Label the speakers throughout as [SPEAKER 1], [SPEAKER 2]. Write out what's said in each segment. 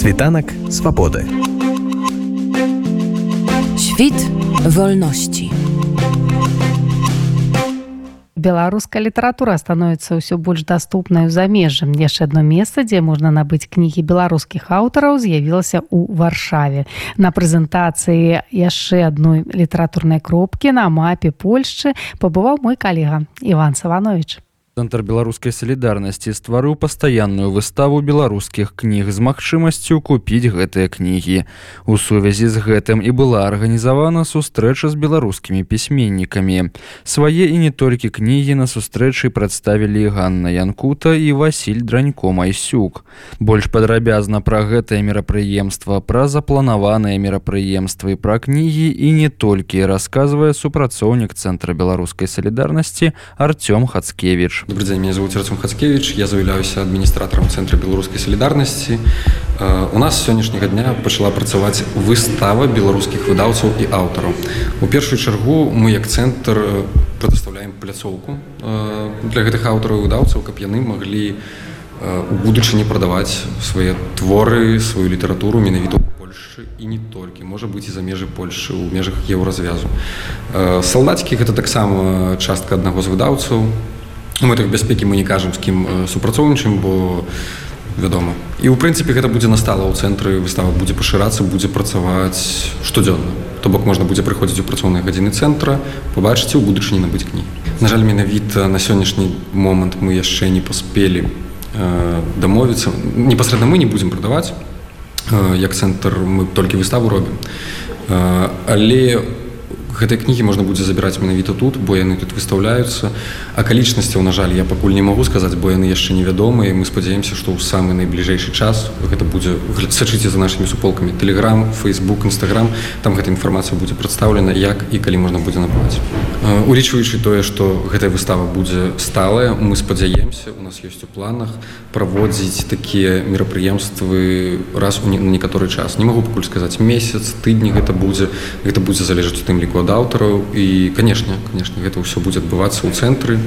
[SPEAKER 1] Світанак свабоды.
[SPEAKER 2] Świt wolności.
[SPEAKER 3] беларуская літаратура становіцца ўсё больш даступнай у замежжам яшчэ одно месца дзе можна набыць кнігі беларускіх аўтараў з'явілася ў варшаве на прэзентацыі яшчэ адной літаратурнай кропкі на мапе польшчы пабываў мой калега иван саванович
[SPEAKER 4] Цэнтр беларускай салідарнасці стварыў пастаянную выставу беларускіх кніг з магчымасцю купіць гэтыя кнігі. У сувязі з гэтым і была арганізавана сустрэча з беларускімі пісьменнікамі. Свае і не толькі кнігі на сустрэчы прадставілі Ганна Янкута і Васіль Дранько Майсюк. Больш падрабязна пра гэтае мерапрыемства, пра запланаваныя мерапрыемствы пра кнігі і не толькі расказвае супрацоўнік цэнтра беларускай салідарнасці Артём Хацкевич.
[SPEAKER 5] Добрый день, меня зовут Артем Хацкевич, я заявляюсь администратором Центра белорусской солидарности. Э, у нас с сегодняшнего дня начала працаваць выстава белорусских выдавцов и авторов. У первую чергу мы как центр предоставляем пляцоўку э, для этих авторов и выдавцев, как яны могли у будучыні прадаваць свае творы, сваю літаратуру менавіта ў Польшы і не толькі можа быць і за межы Польшы ў межах еўразвязу. Э, Салдацкі гэта таксама частка аднаго з выдаўцаў, У мэтах бяспекі мы не кажам з кім супрацоўнічаем бо вядома. І ў прынцыпе гэта будзе настала ў цэнтры выстава будзе пашырацца будзе працаваць штодзённа. То бок можна будзе прыходзіць у працоўныя гадзіны цэнтра побачыце ў будучыні набыць кніг на жаль менавіта на сённяшні момант мы яшчэ не паспелі э, дамовіцца. Непасрэдна мы не будзем прадаваць э, як цэнтр мы толькі выставу робім. Э, але у гэтыя кнігі можна будзе забіраць менавіта тут бо яны тут выстаўляюцца. Акалічнасцяў на жаль я пакуль не магу сказаць бо яны яшчэ невядомыя мы спадзяемся што ў самы найбліжэйшы час гэта будзе сачыце за нашымі суполкамі телеграм фейсбук нстаграм там гэта інфармацыя будзе прадстаўлена як і калі можна будзе набываць. Улічваючы тое што гэтая выстава будзе сталая мы спадзяемся у нас ёсць у планах праводзіць такія мерапрыемствы раз у некаторы час. Не магу пакуль сказаць месяц тыдні гэта будзе гэта будзе залежаць у тым ліку аўтараў і канешне канешне гэта ўсё будзе адбывацца ў цэнтры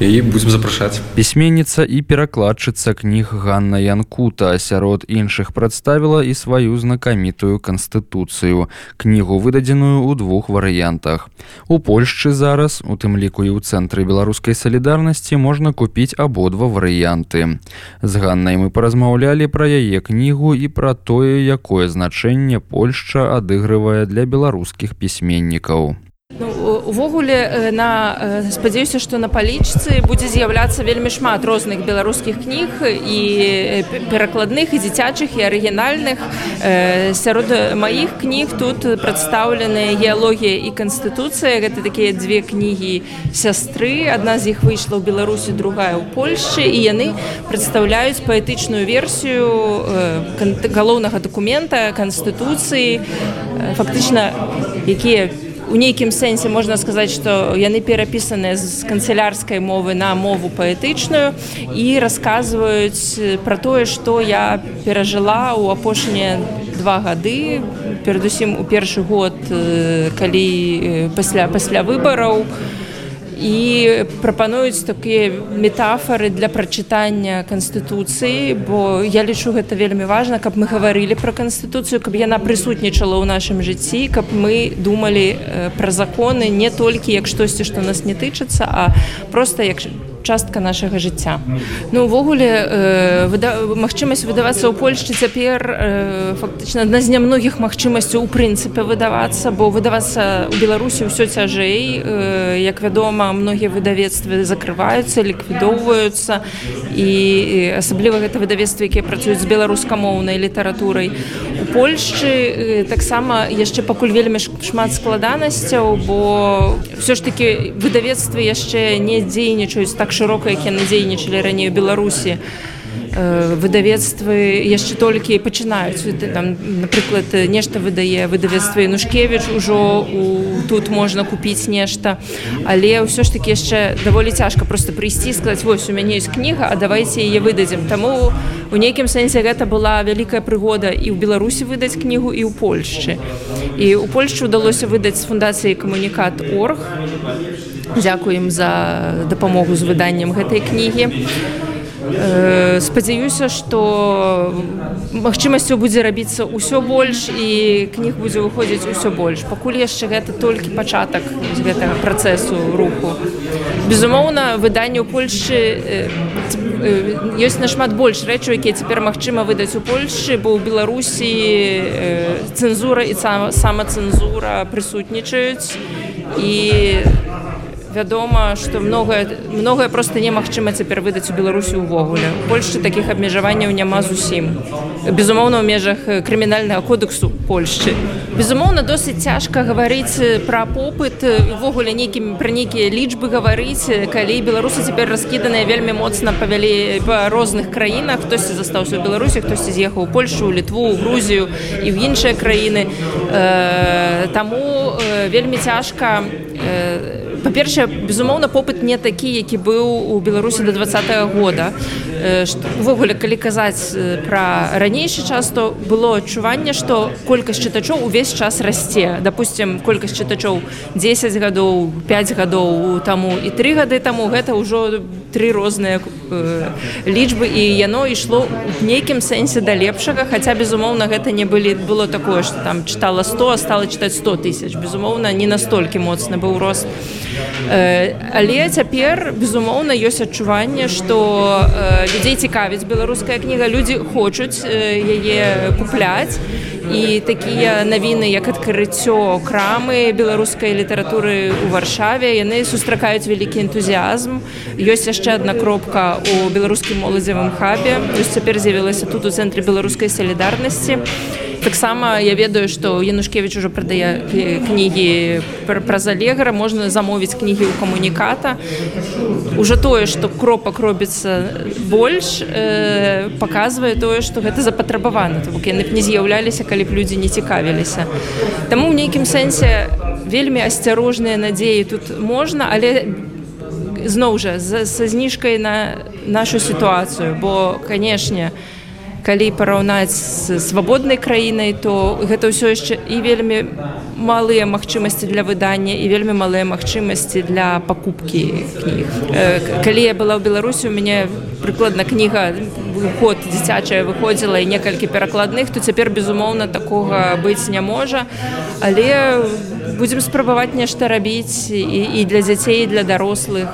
[SPEAKER 5] і будзем запрашаць
[SPEAKER 4] пісьменніца і перакладчыца кніг Ганна Янкута. Сярод іншых прадставіла і сваю знакамітую канстытуцыю. Кнігу выдадзеную ў двух варыянтах. У Польшчы зараз у тым ліку і ў цэнтры беларускай салідарнасці можна купіць абодва варыянты. З Ганнай мы паразмаўлялі пра яе кнігу і пра тое якое значэнне Польшча адыгрывае для беларускіх пісьменнікаў
[SPEAKER 6] увогуле на спадзяюся што на палічцы будзе з'яўляцца вельмі шмат розных беларускіх кніг і перакладных і дзіцячых і арыгінальных. Сярод маіх кніг тут прадстаўленыя геалогія і канстытуцыя. Гэта такія дзве кнігі сястры. Адна з іх выйшла ў беларусі другая ў польльшчы і яны прадстаўляюць паэтычную версію галоўнага дакумента канстытуцыі фактычна якія в у нейкім сэнсе можна сказаць што яны перапісаныя з канцелярскай мовы на мову паэтычную і расказваюць пра тое што я перажыла ў апошнія два гады перадусім у першы год калі пасля пасля выбараў. у і прапануюць такія метафары для прачытання канстытуцыі бо я лічу гэта вельмі важна каб мы гаварылі пра канстытуцыю каб яна прысутнічала ў нашым жыцці каб мы думалі пра законы не толькі як штосьці што нас не тычыцца а просто як частка нашага жыцця. Ну увогуле э, выда... магчымасць выдавацца ў польшчы цяпер э, фактычна адна з нямногіх магчымасцяў у прынцыпе выдавацца бо выдавацца ў беларусі ўсё цяжэй. Э, як вядома многія выдавецтвы закрываюцца ліквідоўваюцца і асабліва гэта выдавецтвы якія працуюць з беларускамоўнай літаратурай. У польшчы э, таксама яшчэ пакуль вельмі шмат складанасцяў бо все ж таки выдавецтвы яшчэ не дзейнічаюць так шырока як яны дзейнічалі раней у беларусі выдавецтвы яшчэ толькі пачынаюць. Там напрыклад нешта выдае выдавецтва нушкевич ужо у тут можна купіць нешта. Але ўсё ж таки яшчэ даволі цяжка просто прыйсці сказаць вось у мяне ёсць кніга а давайте яе выдадзім таму у нейкім сэнсе гэта была вялікая прыгода і ў беларусі выдаць кнігу і ў польшчы. І у польшчы ўдалося выдаць з фундацыі камунікат орг дзякуем за дапамогу з выданнем гэтай кнігі спадзяюся што магчымасцю будзе рабіцца ўсё больш і кніг будзе выходзіць усё больш пакуль яшчэ гэта толькі пачатак гэтага працэсу руху. Безумоўна выданне ў польльшы ёсць нашмат больш рэчаў якія цяпер магчыма выдаць у польльшы бо ў беларусі цэнзура і самацэнзура прысутнічаюць і вядома што многае многае просто немагчыма цяпер выдаць у беларусі ўвогуле. Польшчы такіх абмежаванняў няма зусім. Безумоўна ў межах крымінальнага кодексу польшчы. Безумоўна досыць цяжка гаварыць пра попыт увогуле нейкім пра нейкія лічбы гаварыць калі беларусы цяпер раскіданыя вельмі моцна павялі па розных краінах. Хтосьці застаўся ў беларусі хтосьці з'ехаў польшу літву грузію і ў іншыя краіны. Э, таму э, вельмі цяжка э, па-першае безумоўна попыт не такі які быў у беларусі до два -го года увогуле калі казаць пра ранейшы час то было адчуванне што колькасць чытачоў увесь час расце. Допустим колькасць чытачоў 10 гадоў 5 гадоў таму і три гады таму гэта ўжо тры розныя э, лічбы і яно ішло в нейкім сэнсе да лепшага. Хаця безумоўна гэта не былі было такое что там чытала 100 стала чытаць 100 тысяч. Безумоўна не настолькі моцны быў рост. э, але цяпер безумоўна ёсць адчуванне что э, людзей цікавіць беларуская кніга людзі хочуць яе купляць і такія навіны як адкрыццё крамы беларускай літаратуры у варшаве яны сустракаюць вялікі энтузіазм ёсць яшчэ одна кропка у беларускім моладзевым хабе цяпер з'явілася тут у цэнтры беларускай салідарнасці таксама я ведаю што янушкевич ужо прадае кнігі праз алегра можна замовіць кнігі ў камуніката уже тое што кропак робіцца больш э, показвае тое што гэта запатрабавана то бок яны б не з'яўляліся калі б людзі не цікавіліся. Таму ў нейкім сэнсе вельмі асцярожныя надзеі тут можна але зноў жа са зніжкай на нашу сітуацыю. Бо канешне у калі параўнаць з свабоднай краінай то гэта ўсё яшчэ і вельмі малыя магчымасці для выдання і вельмі малыя магчымасці для пакупкі кніг. Калі я была ў беларусі у мяне прыкладна кніга выход дзіцячая выходзіла і некалькі перакладных то цяпер безумоўна такога быць не можа. Але будзем спрабаваць нешта рабіць і, і для дзяцей для дарослых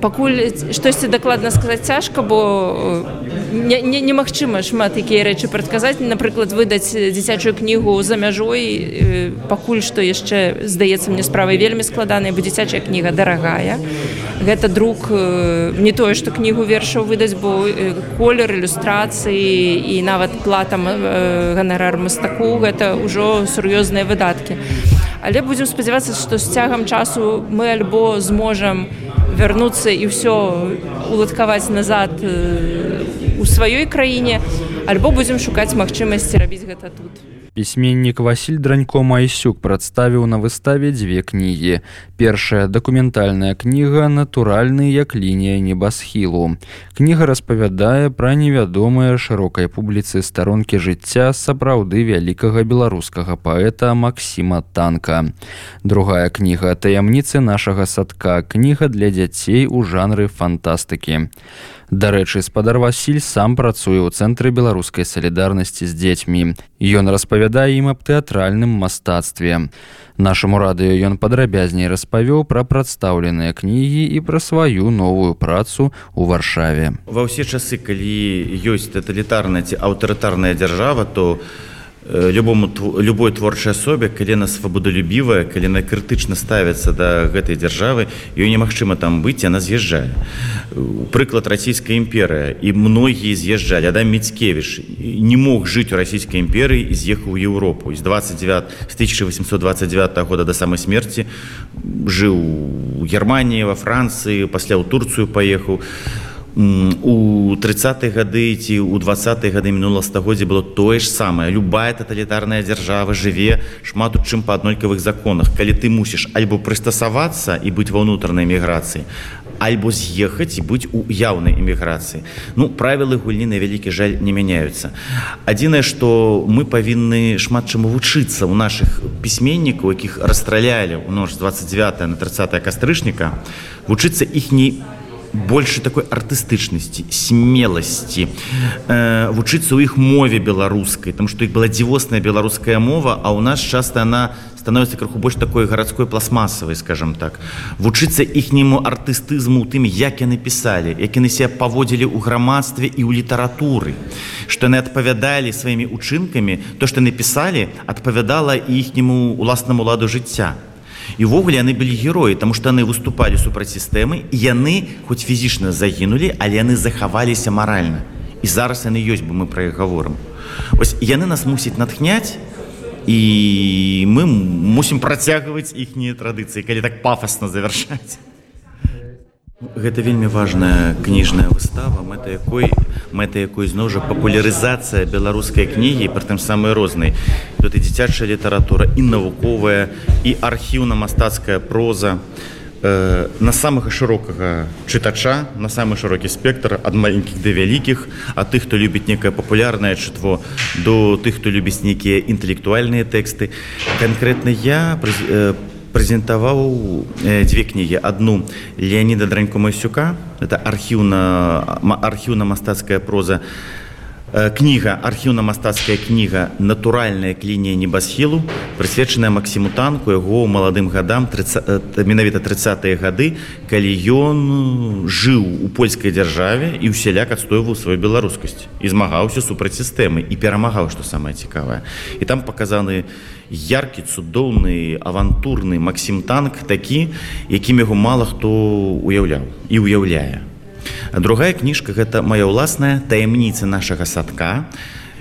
[SPEAKER 6] пакуль штосьці дакладна сказаць цяжка бо немагчыма шмат якія рэчы прадказаць. Напрыклад выдаць дзіцячую кнігу за мяжой пакуль што яшчэ здаецца мне справай вельмі складаная бо дзіцячая кніга дарагая. Гэта друк не тое што кнігу вершаў выдаць бо колер ілюстрацыі і нават платам ганарар мастаку гэта ўжо сур'ёзныя выдаткі. Але будзем спадзявацца што з цягам часу мы альбо зможам вярнуцца і ўсё уладкаваць назад у сваёй краіне альбо будзем шукаць магчымасці рабіць гэта тут
[SPEAKER 4] пісьменнік Васіль дранько майсюк прадставіў на выставе дзве кнігі. Першая дакументальная кніга натуральны як лінія небасхілу кніга распавядае пра невядомыя шырокай публіцы старонкі жыцця сапраўды вялікага беларускага паэта Масіма танка. Другая кніга таямніцы нашага садка кніга для дзяцей у жанры фантастыкі Дарэчы, спадар Васіль сам працуе ў цэнтры беларускай салідарнасці з дзецьмі. Ён распавядае ім аб тэатральным мастацтве. Нашаму радыё ён падрабязней распавёў пра прадстаўленыя кнігі і пра сваю новую працу ў варшаве.
[SPEAKER 1] Ва ўсе часы, калі ёсць таталітарная ці аўтарытарная дзяржава, то любому любой творчай асобе калі на свабодалюбівая калі на крытычна ставіцца да гэтай дзяржавы ёй немагчыма там быць яна з'язджае. Прыклад расійская імперыя і многія з'язджалі. Адам міцкевіш не мог жыць у расійскай імперыі і з'ехаў у Еўропу. З 29 з 1829 года да самай смерці жыў у германії во францыі пасля ў турцыю паехаў. у у 30 гады ці ў 20 гады мінула стагоддзя было тое ж самае любая таталітарная дзяржава жыве шмат у чым па аднолькавых законах. Калі ты мусіш альбо прыстасавацца і быць ва ўнутранай эміграцыі альбо з'ехаць і быць у яўнай эміграцыі ну правілы гульні на вялікі жаль не мяняюцца адзінае што мы павінны шмат чаму вучыцца ў наших пісьменнікаў якіх расстралялі ў ноч 29 на 30 кастрычніка вучыцца іхняй больше такой артыстычнасці смеласці э, вучыцца ў іх мове беларускай там што іх была дзівосная беларуская мова а ў нас часто она становится крыху больш такой гарадской пластмасавай скажем так. Вучыцца іхняму артыстызму тым як яны пісалі як яны себе паводзілі ў грамадстве і ў літаратуры што яны адпавядалі сваімі учынкамі то што напісалі адпавядала іхняму уласнаму ладу жыцця і ўвогуле яны былі героі тому што яны выступалі супраць сістэмы яны хоць фізічна загінулі але яны захаваліся маральна. І зараз яны ёсць бы мы пра іх гаворам ось яны нас мусіць натхняць і мы мусім працягваць іхнія традыцыі калі так пафасна завяршаць гэта вельмі важная кніжная выстава мэта якой мэта якой зноў жа папулярызацыя беларускай кнігі прытым самай рознай. Тут і дзіцячая літаратура і навуковая і архіўна-мастацкая проза. Э, на самага шырокага чытача на самы шырокі спектр ад маленькіх да вялікіх а тых хто любіць некае папулярнае чытво до тых хто любіць нейкія інтэлектуальныя тэксты. Канкрэтна я э, прэзентаваў э, дзве кнігі адну леаніда драньку масюка это архіўна архіўна-мастацкая проза на кніга архіўна-мастацкая кніга натуральная клінія небасхілу прысвечаная максіму танку яго маладым гадам 30 менавіта 30тые гады калі ён жыў у польскай дзяржаве і ўсяляк адстойваў сваю беларускасць і змагаўся супраць сістэмы і перамагаў што самае цікавае. І там паказаны яркі цудоўны авантурны максім танк такі якім яго мала хто уяўляў і ўяўляе другая кніжка гэта моя ўласная таямніца нашага садка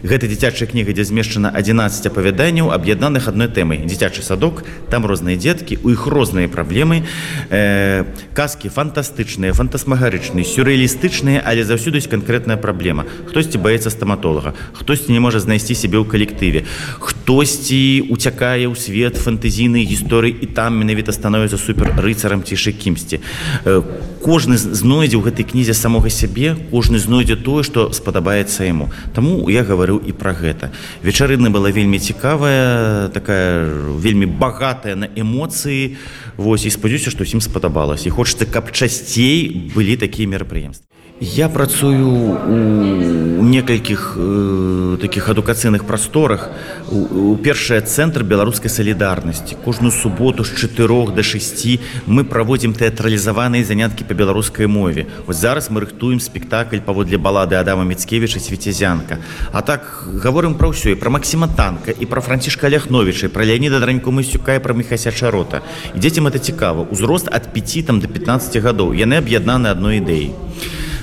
[SPEAKER 1] Гэта дзіцячая кніга, дзе змешчана 11 апавяданняў, аб'яднаных адной тэмай. дзіцячы садок, там розныя дзеткі, у іх розныя праблемы. Э, казкі фантастычныя, фантасмагарычныя, сюррэалістычныя, але заўсёды ёсць канкрэтная праблема. Хтосьці баецца стаматолага, хтосьці не можа знайсці сябе ў калектыве. Хтосьці уцякае ў свет фантазійнай гісторыі і там менавіта становіцца супер рыцарам цішы кімсьці. Э, кожны знойдзе ў гэтай кнізе самога сябе, кожны знойдзе тое, што спадабаецца яму. Таму я гаварю гаварыў і пра гэта. Вечарына была вельмі цікавая такая вельмі багатая на эмоцыі. Вось і спадзяюся што ўсім спадабалася. І хочацца каб часцей былі такія мерапрыемствы Я працую у некалькіх э, таких адукацыйных прасторах. У, у першае цэнтр беларускай салідарнасці. Кожную суботу з 4 до 6 мы праводзім тэатралізаваныя заняткі по беларускай мове. Вось зараз мы рыхтуем спектакль паводле балады адама міцкевіча свецезянка А так гаворым пра ўсё і пра Масіма танка і пра францішка ляхновіча пра леаніда драньку мысюка пра мехася чарота. Дзецям это цікава. Узрост ад 5 там до 15 гадоў. Яны аб'яднаны адной ідэі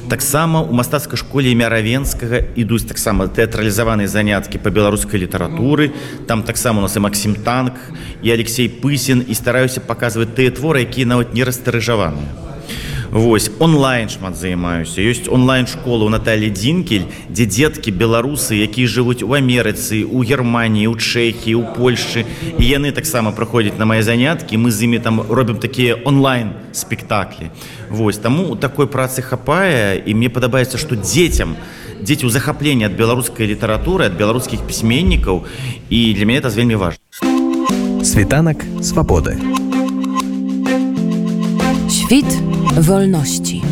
[SPEAKER 1] таксама у мастацкай школе імя равенскага ідуць таксама тэатралізаваныя заняткі по беларускай літаратуры. Там таксама у нас і Масім танк і Алексей пысен і стараюся паказваць тыя творы якія нават не растарыжаваныя Вось онлайн шмат займаюся. Ёсць онлайн-школа у Наталі дзінкель дзе дзеткі беларусы якія жывуць у Амерыцы у Геррманіі у Чэхі у Польшы і яны таксама праходзяць на мае заняткі мы з імі там робім такія онлайн спектаклі Вось таму у такой працы хапае і мне падабаецца што дзецям дзеці ў захапленні ад беларускай літаратуры ад беларускіх пісьменнікаў і для мяне это вельмі важна.
[SPEAKER 7] Світанак свабоды
[SPEAKER 2] Świt wolności.